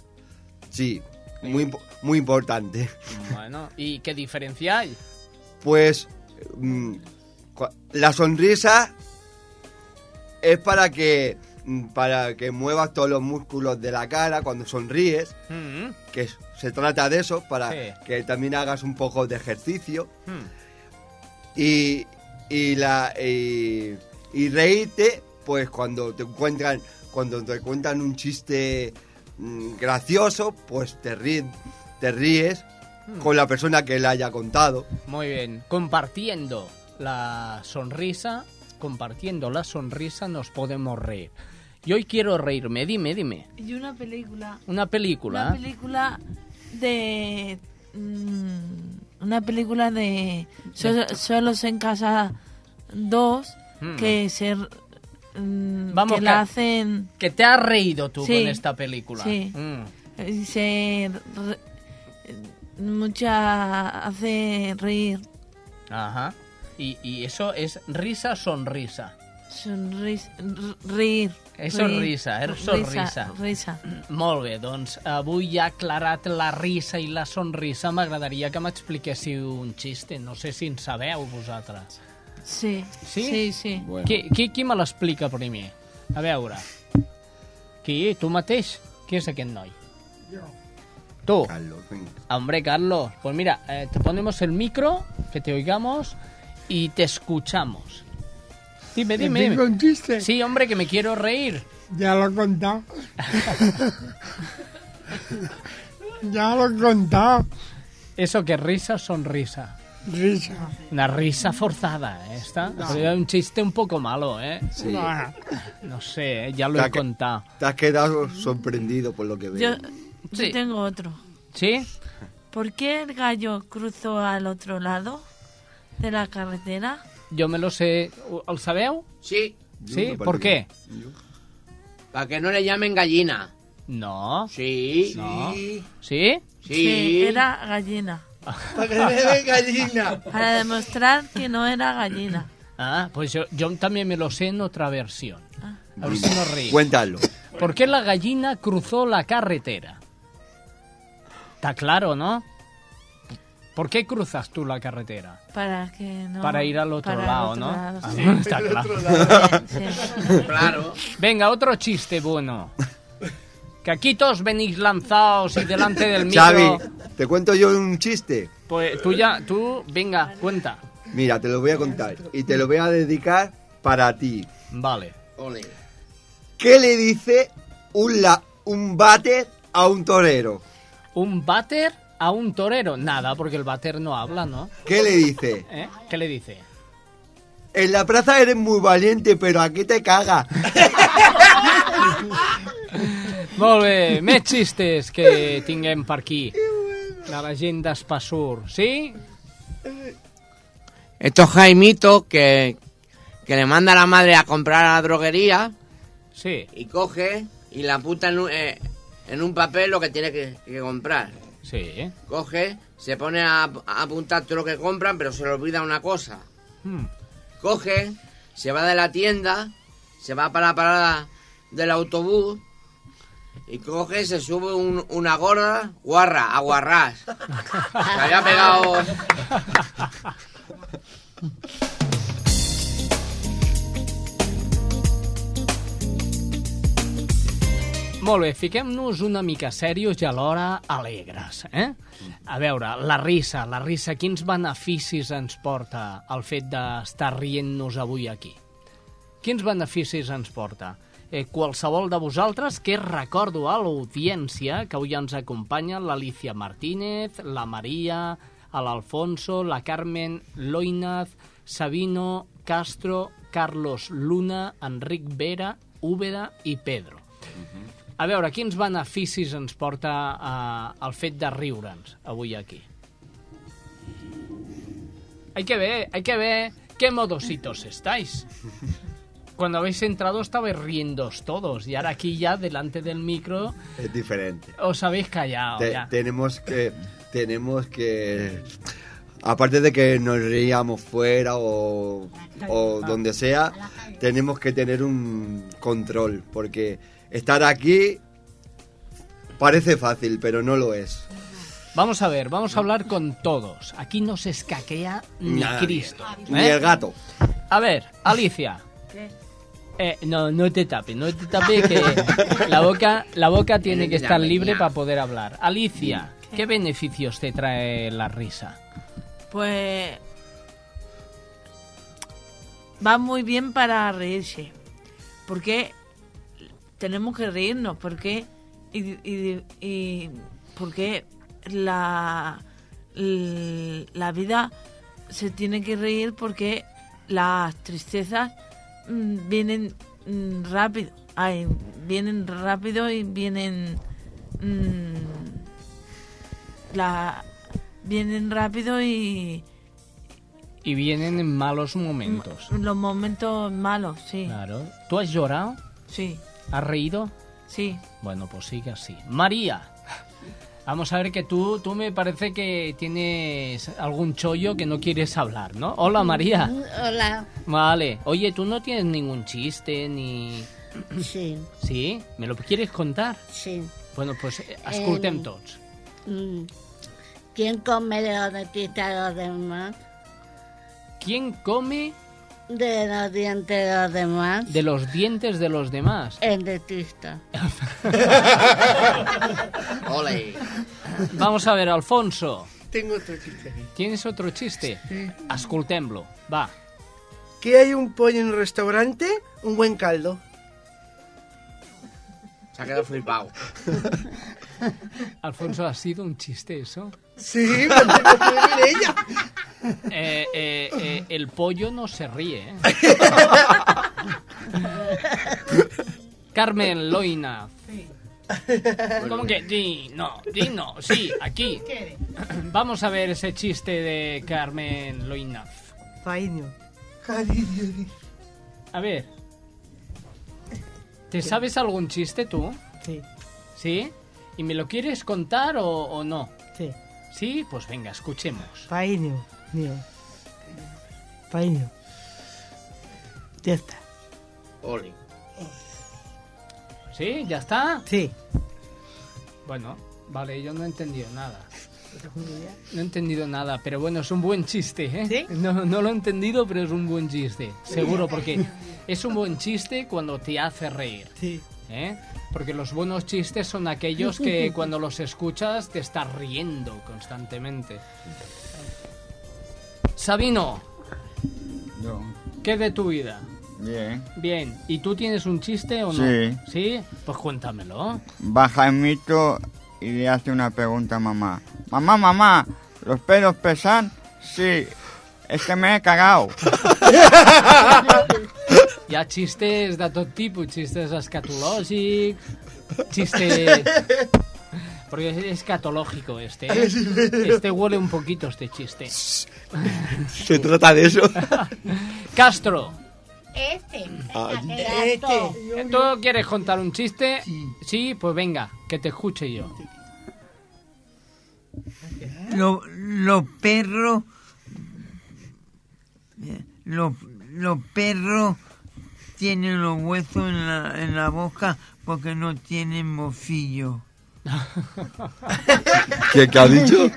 Sí, muy, muy importante. Bueno, ¿y qué diferencia hay? Pues mm, la sonrisa es para que mm, para que muevas todos los músculos de la cara cuando sonríes, Mm, que se trata de eso, para Sí. que también hagas un poco de ejercicio mm. y, y la y, y reírte, pues cuando te encuentran cuando te cuentan un chiste mm, gracioso, pues te ríes, te ríes Hmm. con la persona que le haya contado. Muy bien. Compartiendo la sonrisa, compartiendo la sonrisa nos podemos reír. Y hoy quiero reírme. Dime, dime. Y una película. Una película. Una película de. mm, una película de. Sol- Solos en Casa 2. Mm. Que se. Mm, Vamos, que que- la hacen. Que te has reído tú Sí, con esta película. Sí. Mm. Y se. re- mucha. hace reír. Ajá. Y, y eso es risa, sonrisa. Sonris, r- reír. És reír. risa, és sonrisa. Risa. Molt bé, doncs avui ja aclarat la risa i la sonrisa, m'agradaria que m'expliquéssiu un xiste. No sé si en sabeu vosaltres. Sí. Sí? Sí, sí. Qui, qui, qui me l'explica primer? A veure. Qui? Tu mateix? Qui és aquest noi? Jo. Tú. Carlos, venga. Hombre, Carlos, pues mira, eh, te ponemos el micro, que te oigamos y te escuchamos. Dime, ¿Que dime. tengo dime. un chiste? Sí, hombre, que me quiero reír. Ya lo he contado. ya lo he contado. ¿Eso que risa sonrisa? Risa. Una risa forzada, ¿eh? Esta. No. Un chiste un poco malo, ¿eh? Sí. No. No sé, ¿eh? ya lo Te he contado. Te has quedado sorprendido por lo que veo. Yo, yo tengo otro. ¿Sí? ¿Por qué el gallo cruzó al otro lado de la carretera? Jo me lo sé. ¿El sabeu? Sí. ¿Sí? ¿Por qué? Para que no le llamen gallina. No. Sí. No. ¿Sí? Sí, era gallina. Para que den gallina. Para demostrar que no era gallina. Ah, pues yo, yo también me lo sé en otra versión. A ver si nos reímos. Cuéntalo. ¿Por qué la gallina cruzó la carretera? Está claro, ¿no? ¿Por qué cruzas tú la carretera? Para que no... Para ir al otro lado, otro ¿no? lado, Ah, sí. Está claro. Sí, sí. Claro. Venga, otro chiste bueno. Que aquí todos venís lanzados y delante del micro. Xavi, ¿te cuento yo un chiste? Pues tú ya, tú, venga, cuenta. Mira, te lo voy a contar y te lo voy a dedicar para ti. Vale. Ole. ¿Qué le dice un, la, un váter a un torero? ¿Un váter a un torero? Nada, porque el váter no habla, ¿no? ¿Qué le dice? ¿Eh? ¿Qué le dice? En la plaza eres muy valiente, pero aquí te caga. Molt bé, més xistes que tinguem per aquí. De la gent d'Espassur, sí? Esto es Jaimito que, que le manda a la madre a comprar a la droguería. Sí. Y coge y le apunta en un, eh, en un papel lo que tiene que, que comprar. Sí. Coge, se pone a, a apuntar todo lo que compran, pero se le olvida una cosa. Hmm. Coge, se va de la tienda, se va para la parada del autobús y coge, se sube un- una gorda, guarra, a guarrás. Se había pegado... Molt bé, fiquem-nos una mica serios i alhora alegres, eh? A veure, la risa, la risa, quins beneficis ens porta el fet d'estar rient-nos avui aquí? Quins beneficis ens porta? Eh, qualsevol de vosaltres que recordo a l'audiència que avui ens acompanya l'Alicia Martínez, la Maria, l'Alfonso, la Carmen Loinaz, Sabino, Castro, Carlos Luna, Enric Vera, Úbeda i Pedro. A veure, quins beneficis ens porta eh, el fet de riure'ns avui aquí? Hay que ver, hay que ver qué modositos estáis. Cuando habéis entrado estabais riendos todos y ahora aquí ya delante del micro Es diferente. os habéis callado Te- ya. tenemos que tenemos que aparte de que nos reíamos fuera o, o donde sea tenemos que tener un control porque estar aquí parece fácil pero no lo es Vamos a ver, vamos a hablar con todos. Aquí no se escaquea ni Nadie. Cristo. ni ¿eh? el gato A ver, Alicia. Eh, no, no te tapes, no te tapes que la boca, la boca tiene que estar libre para poder hablar. Alicia, ¿qué beneficios te trae la risa? Pues va muy bien para reírse. Porque tenemos que reírnos, porque y, y, y porque la la vida se tiene que reír porque las tristezas mm, vienen mm, rápido, ay, vienen rápido y vienen mm, la vienen rápido y Y vienen en malos momentos. los momentos malos, sí. Claro. ¿Tú has llorado? Sí. ¿Has reído? Sí. Bueno, pues sigue así. María, vamos a ver que tú, tú me parece que tienes algún chollo que no quieres hablar, ¿no? Hola, María. Hola. Vale. Oye, tú no tienes ningún chiste ni... Sí. ¿Sí? ¿Me lo quieres contar? Sí. Bueno, pues eh, escoltem Em, tots. Mm. ¿Quién come de los de los demás? ¿Quién come De los dientes de los demás. de los dientes de los demás? El dentista. Ole. Vamos a ver, Alfonso. Tengo otro chiste. ¿Tienes otro chiste? Sí. Escoltem-lo. Va. ¿Qué hay un pollo en un restaurante? Un buen caldo. Se ha quedado flipado. Alfonso, ¿ha sido un chiste eso? Sí, me lo puede ver ella. Eh, eh, eh, el pollo no se ríe. ¿eh? Carmen Loina. ¿Cómo que? Di, no, di no, sí, aquí. Vamos a ver ese chiste de Carmen Loina. Cariño. Cariño. A ver. ¿Te sabes algún chiste tú? Sí. ¿Sí? ¿Y me lo quieres contar o, o no? Sí. ¿Sí? Pues venga, escuchemos. Paíño, mío. Paíño. Ya está. Oli. ¿Sí? ¿Ya está? Sí. Bueno, vale, yo no he entendido nada. No he entendido nada, pero bueno, es un buen chiste, ¿eh? No, no lo he entendido, pero es un buen chiste. Seguro, porque es un buen chiste cuando te hace reír. Sí. ¿Eh? Porque los buenos chistes son aquellos que cuando los escuchas te estás riendo constantemente. Sabino, Yo. ¿qué de tu vida? Bien. Bien, ¿y tú tienes un chiste o no? Sí. ¿Sí? Pues cuéntamelo. Va Jaimito y le hace una pregunta a mamá. Mamá, mamá, ¿los pelos pesan? Sí. Es que me he cagado. Hi ha xistes de tot tipus, xistes escatològics, xistes... Porque es escatológico este, ¿eh? Este huele un poquito este chiste. Se trata de eso. Castro, Este. este. ¿tú quieres contar un chiste? Sí, pues venga, que te escuche yo. Los lo perros. Los los perros tienen los huesos en la, en la boca porque no tienen bocillo. ¿Qué, qué ha dicho?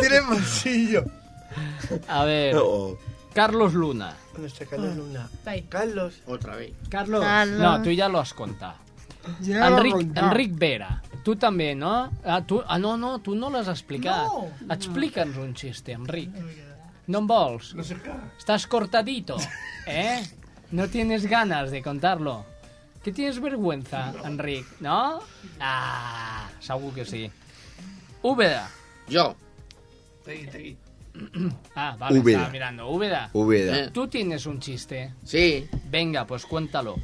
Tiene bolsillo. A ver, Oh. Carlos Luna. Nuestra Carlos Luna. Carlos. Otra vez. Carlos. No, tú ya lo has contado. Enric, Vera, tu també, no? Ah, tu, ah, no, no, tu no l'has explicat. No. Explica'ns un xiste, Enric. No vols? No sé qué. Estás cortadito, ¿eh? No tienes ganas de contarlo. ¿Que tienes vergüenza, Enric? ¿No? Ah, segur que sí. Úbeda. Yo. Ah, vale, Úbeda. estaba mirando. Úbeda. Úbeda. Tú tienes un chiste. Sí. Venga, pues cuéntalo.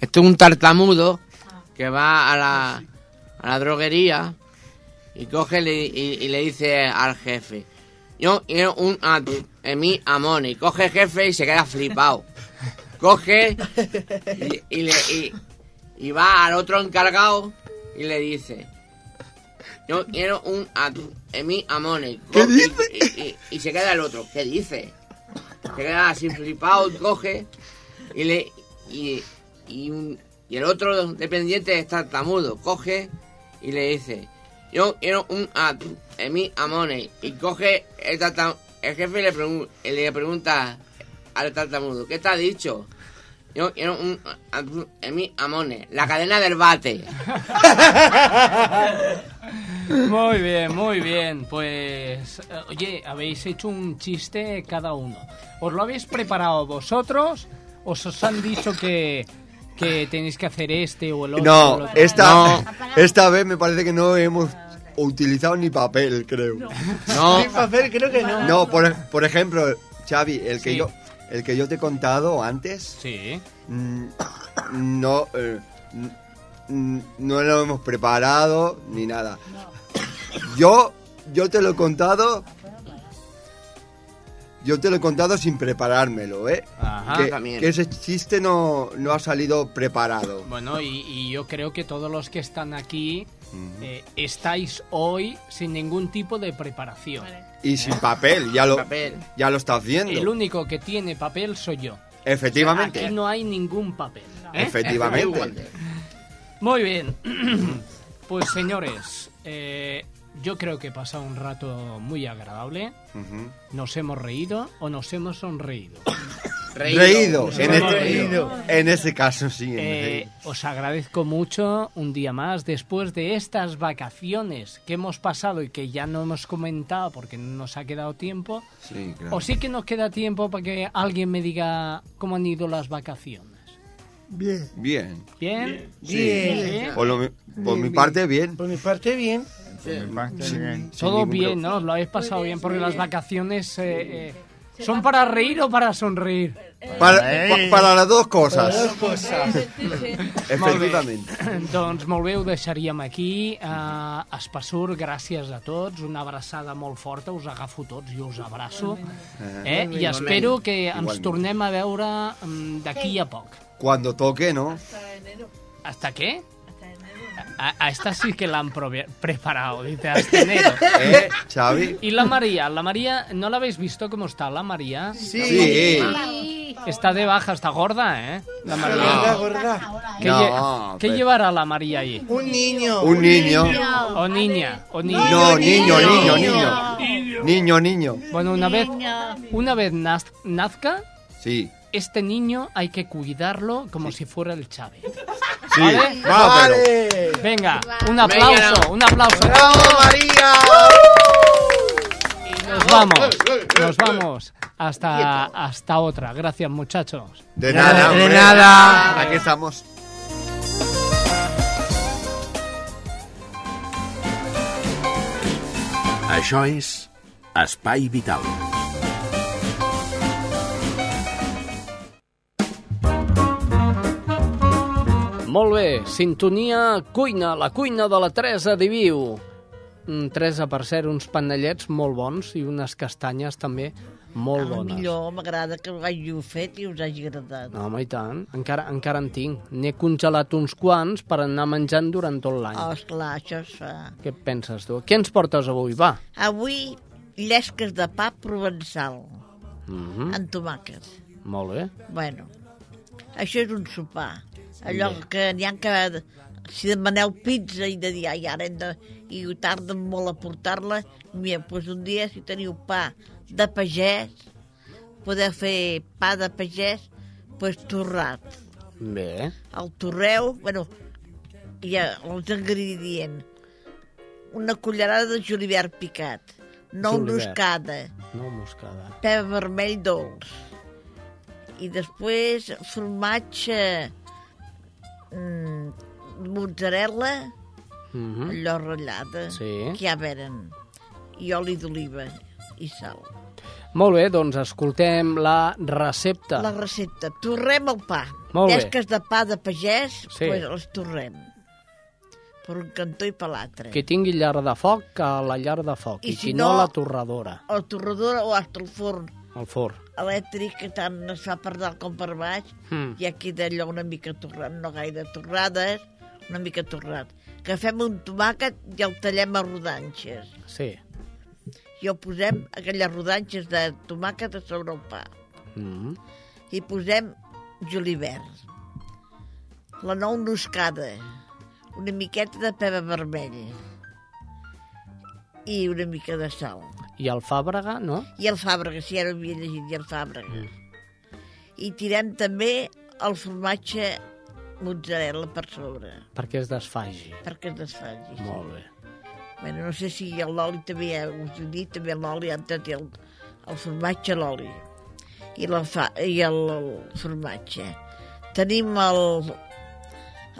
Esto es un tartamudo que va a la, a la droguería y coge le- y, y le dice al jefe, yo quiero un atún en mi. Y coge el jefe y se queda flipado. Coge y, y le, y, y va al otro encargado y le dice, yo quiero un atún en mi. Y ¿Qué dice? Y, se queda el otro, ¿qué dice? Se queda así flipado, coge y le y, y, un- y el otro dependiente está tartamudo, coge y le dice, yo quiero un atún en mi amone y coge el tartam- el jefe le, pregun- le pregunta al tartamudo, ¿qué te ha dicho? Yo quiero un atún en mi amone, la cadena del bate. Muy bien, muy bien. Pues, eh, oye, habéis hecho un chiste cada uno. ¿Os lo habéis preparado vosotros? ¿O os han dicho que, que tenéis que hacer este o el otro? o el No, otro? esta, esta vez me parece que no hemos utilizado ni papel, creo. No. Sin papel, creo que no. No, por, por ejemplo, Xavi, el que Sí. yo el que yo te he contado antes, Sí. mm, no eh, mm, no lo hemos preparado ni nada. Yo yo te lo he contado yo te lo he contado sin preparármelo, ¿eh? Ajá. que, También. que ese chiste no, no ha salido preparado. Bueno, y, y yo creo que todos los que están aquí eh, estáis hoy sin ningún tipo de preparación. Y sin papel, ya lo, Papel. ya lo está haciendo. El único que tiene papel soy yo. Efectivamente. Aquí no hay ningún papel. ¿eh? Efectivamente. Muy bien. Pues señores, eh, yo creo que he pasado un rato muy agradable. Nos hemos reído o nos hemos sonreído. Reído. En, Hemos este, reído. en este caso, sí. Eh, os agradezco mucho un día más después de estas vacaciones que hemos pasado y que ya no hemos comentado porque no nos ha quedado tiempo. Sí, claro. O sí que nos queda tiempo para que alguien me diga cómo han ido las vacaciones. Bien. Bien. ¿Bien? Sí. Por, lo mi- por Bien, mi bien. parte, bien. Por mi parte, bien. Todo ningún bien, ¿no? Lo habéis pasado bien porque las vacaciones eh, eh, son para reír o para sonreír. Para, pa- para las dos cosas. Para les dues coses. Efectivament. doncs molt bé, ho deixaríem aquí. Uh, Espassur, gràcies a tots. Una abraçada molt forta. Us agafo tots i us abraço. Eh? I espero que ens Igualment. tornem a veure mm, d'aquí a poc. Cuando toque, ¿no? ¿Hasta qué? A, a esta sí que la han preparado, dice, hasta enero. ¿Eh, Xavi? ¿Y la María? ¿La María no la habéis visto cómo está la María? Sí. Sí. Está de baja, está gorda, ¿eh? La María. Gorda, gorda. ¿Qué, No, lle- ¿qué pero- llevará la María ahí? Un niño. Un niño. O niña, o niño. No, niño, niño, niño. Niño, niño. Bueno, una vez, una vez naz- nazca, Sí. Este niño hay que cuidarlo como si fuera el Chávez. Sí. ¿Vale? Va, pero- Venga, un aplauso, un aplauso. ¡Bravo, María! Y nos vamos, nos vamos. Hasta, hasta otra. Gracias, muchachos. De nada, De hombre. nada. Aquí estamos. Això és Espai Vital. Molt bé, sintonia cuina, la cuina de la Teresa Diviu. Mm, Teresa, per cert, uns panellets molt bons i unes castanyes també molt bones. millor m'agrada que ho hàgiu fet i us hagi agradat. No, home, i tant. Encara, encara en tinc. N'he congelat uns quants per anar menjant durant tot l'any. Oh, esclar, això es fa. Què penses tu? Què ens portes avui? Va. Avui, llesques de pa provençal, Mm -hmm. amb tomàquet. Molt bé. Bueno, això és un sopar. Allò que n'hi ha que... Si demaneu pizza i de dir, ai, ara hem de... i ho tarden molt a portar-la, mira, doncs un dia si teniu pa de pagès, podeu fer pa de pagès, doncs torrat. Bé. El torreu, bueno, hi ha els ingredients. Una cullerada de julivert picat, nou Julivert. moscada, No moscada. pebre vermell dolç. I després formatge mozzarella, Mm -hmm. allò ratllada, Sí. que ja venen, i oli d'oliva i sal. Molt bé, doncs escoltem la recepta. La recepta. Torrem el pa. Molt bé. Llesques de pa de pagès, Sí. pues els torrem. Per un cantó i per l'altre. Qui tingui llar de foc, que la llar de foc. I, I si si no, no- la torradora, O torradora o hasta el forn al forn. elèctric, que tant es fa per dalt com per baix, Mm. i aquí d'allò una mica torrat, no gaire torrades, una mica torrat. Agafem un tomàquet i el tallem a rodanxes. Sí. I ho posem, aquelles rodanxes de tomàquet a sobre el pa. Mm -hmm. I posem julivert, la nou noscada, una miqueta de pebre vermell i una mica de sal. I el fàbrega, no? I el fàbrega, si ara ho havia llegit, i el fàbrega. I tirem també el formatge mozzarella per sobre, Perquè es desfagi. perquè es desfaci. Molt bé. Bueno, no sé si l'oli també, ja us he dit, també l'oli, antes té el, el formatge, l'oli i, la fa, i el, el formatge. Tenim el,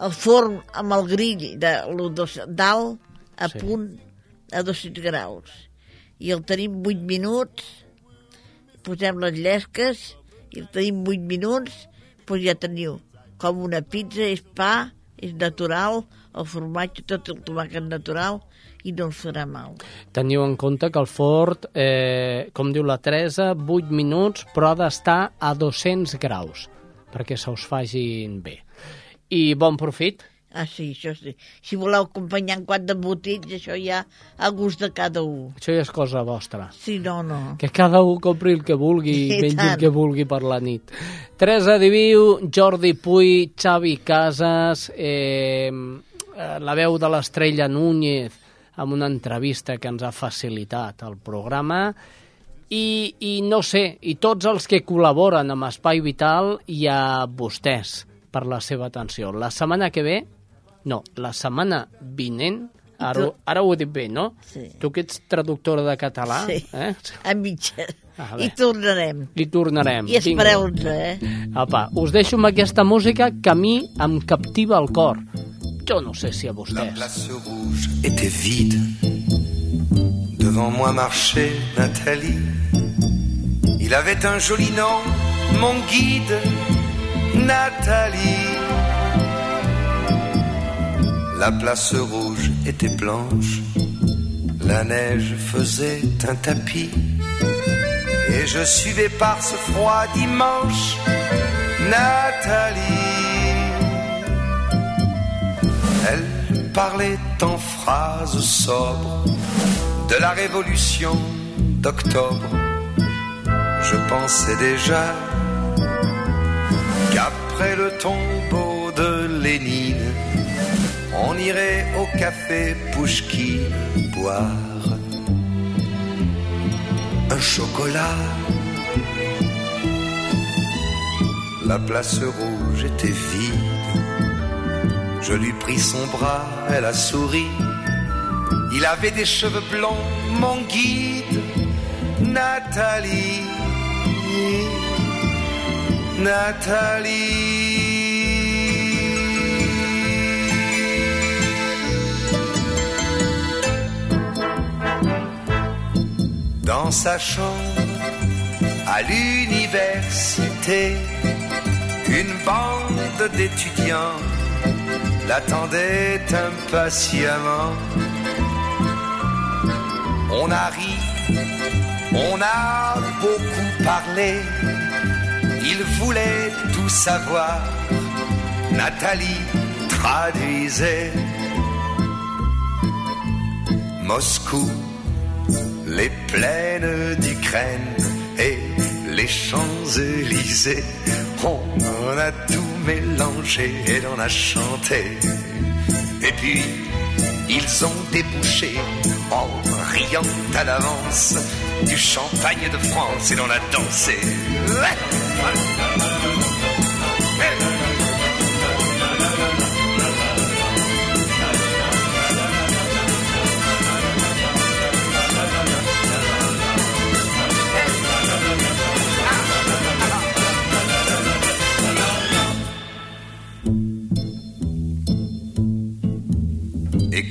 el forn amb el grill de, dos, dalt a sí. punt a 200 graus i el tenim 8 minuts posem les llesques i el tenim 8 minuts doncs ja teniu com una pizza, és pa, és natural, el formatge, tot el tomàquet natural i no us farà mal. Teniu en compte que el fort, eh, com diu la Teresa, 8 minuts, però ha d'estar a 200 graus perquè se us facin bé. I bon profit. Ah, sí, això sí. Si voleu acompanyar en quant d'embotits, això ja a gust de cada un. Això ja és cosa vostra. Sí, no, no. Que cada un compri el que vulgui i I mengi el tant. que vulgui per la nit. Teresa Diviu, Jordi Puy, Xavi Casas, eh, la veu de l'estrella Núñez amb una entrevista que ens ha facilitat el programa I, I no sé, i tots els que col·laboren amb Espai Vital i a vostès per la seva atenció. La setmana que ve, no, la setmana vinent, ara, tu- ara ho he dit bé, no? Sí. Tu que ets traductora de català, Sí, eh? a mitges. A I tornarem. I tornarem. I espereu-nos, eh? Apa, us deixo amb aquesta música que a mi em captiva el cor. Jo no sé si a vostès. place rouge était vide. Devant moi marchait Nathalie. Il avait un joli nom, mon guide, Nathalie. La place rouge était blanche, la neige faisait un tapis. Et je suivais par ce froid dimanche Nathalie. Elle parlait en phrases sobres de la révolution d'octobre. Je pensais déjà qu'après le tombeau de Lénine, on irait au café Pouchkine boire un chocolat. La place rouge était vide. Je lui pris son bras, elle a souri. Il avait des cheveux blonds, mon guide, Nathalie. Nathalie. Dans à l'université, une bande d'étudiants l'attendait impatiemment. On a ri, on a beaucoup parlé, il voulait tout savoir. Nathalie traduisait Moscou, les plaines d'Ukraine et les Champs-Élysées. On a tout mélangé et l'on a chanté. Et puis, ils ont débouché en riant à l'avance du champagne de France et l'on a dansé.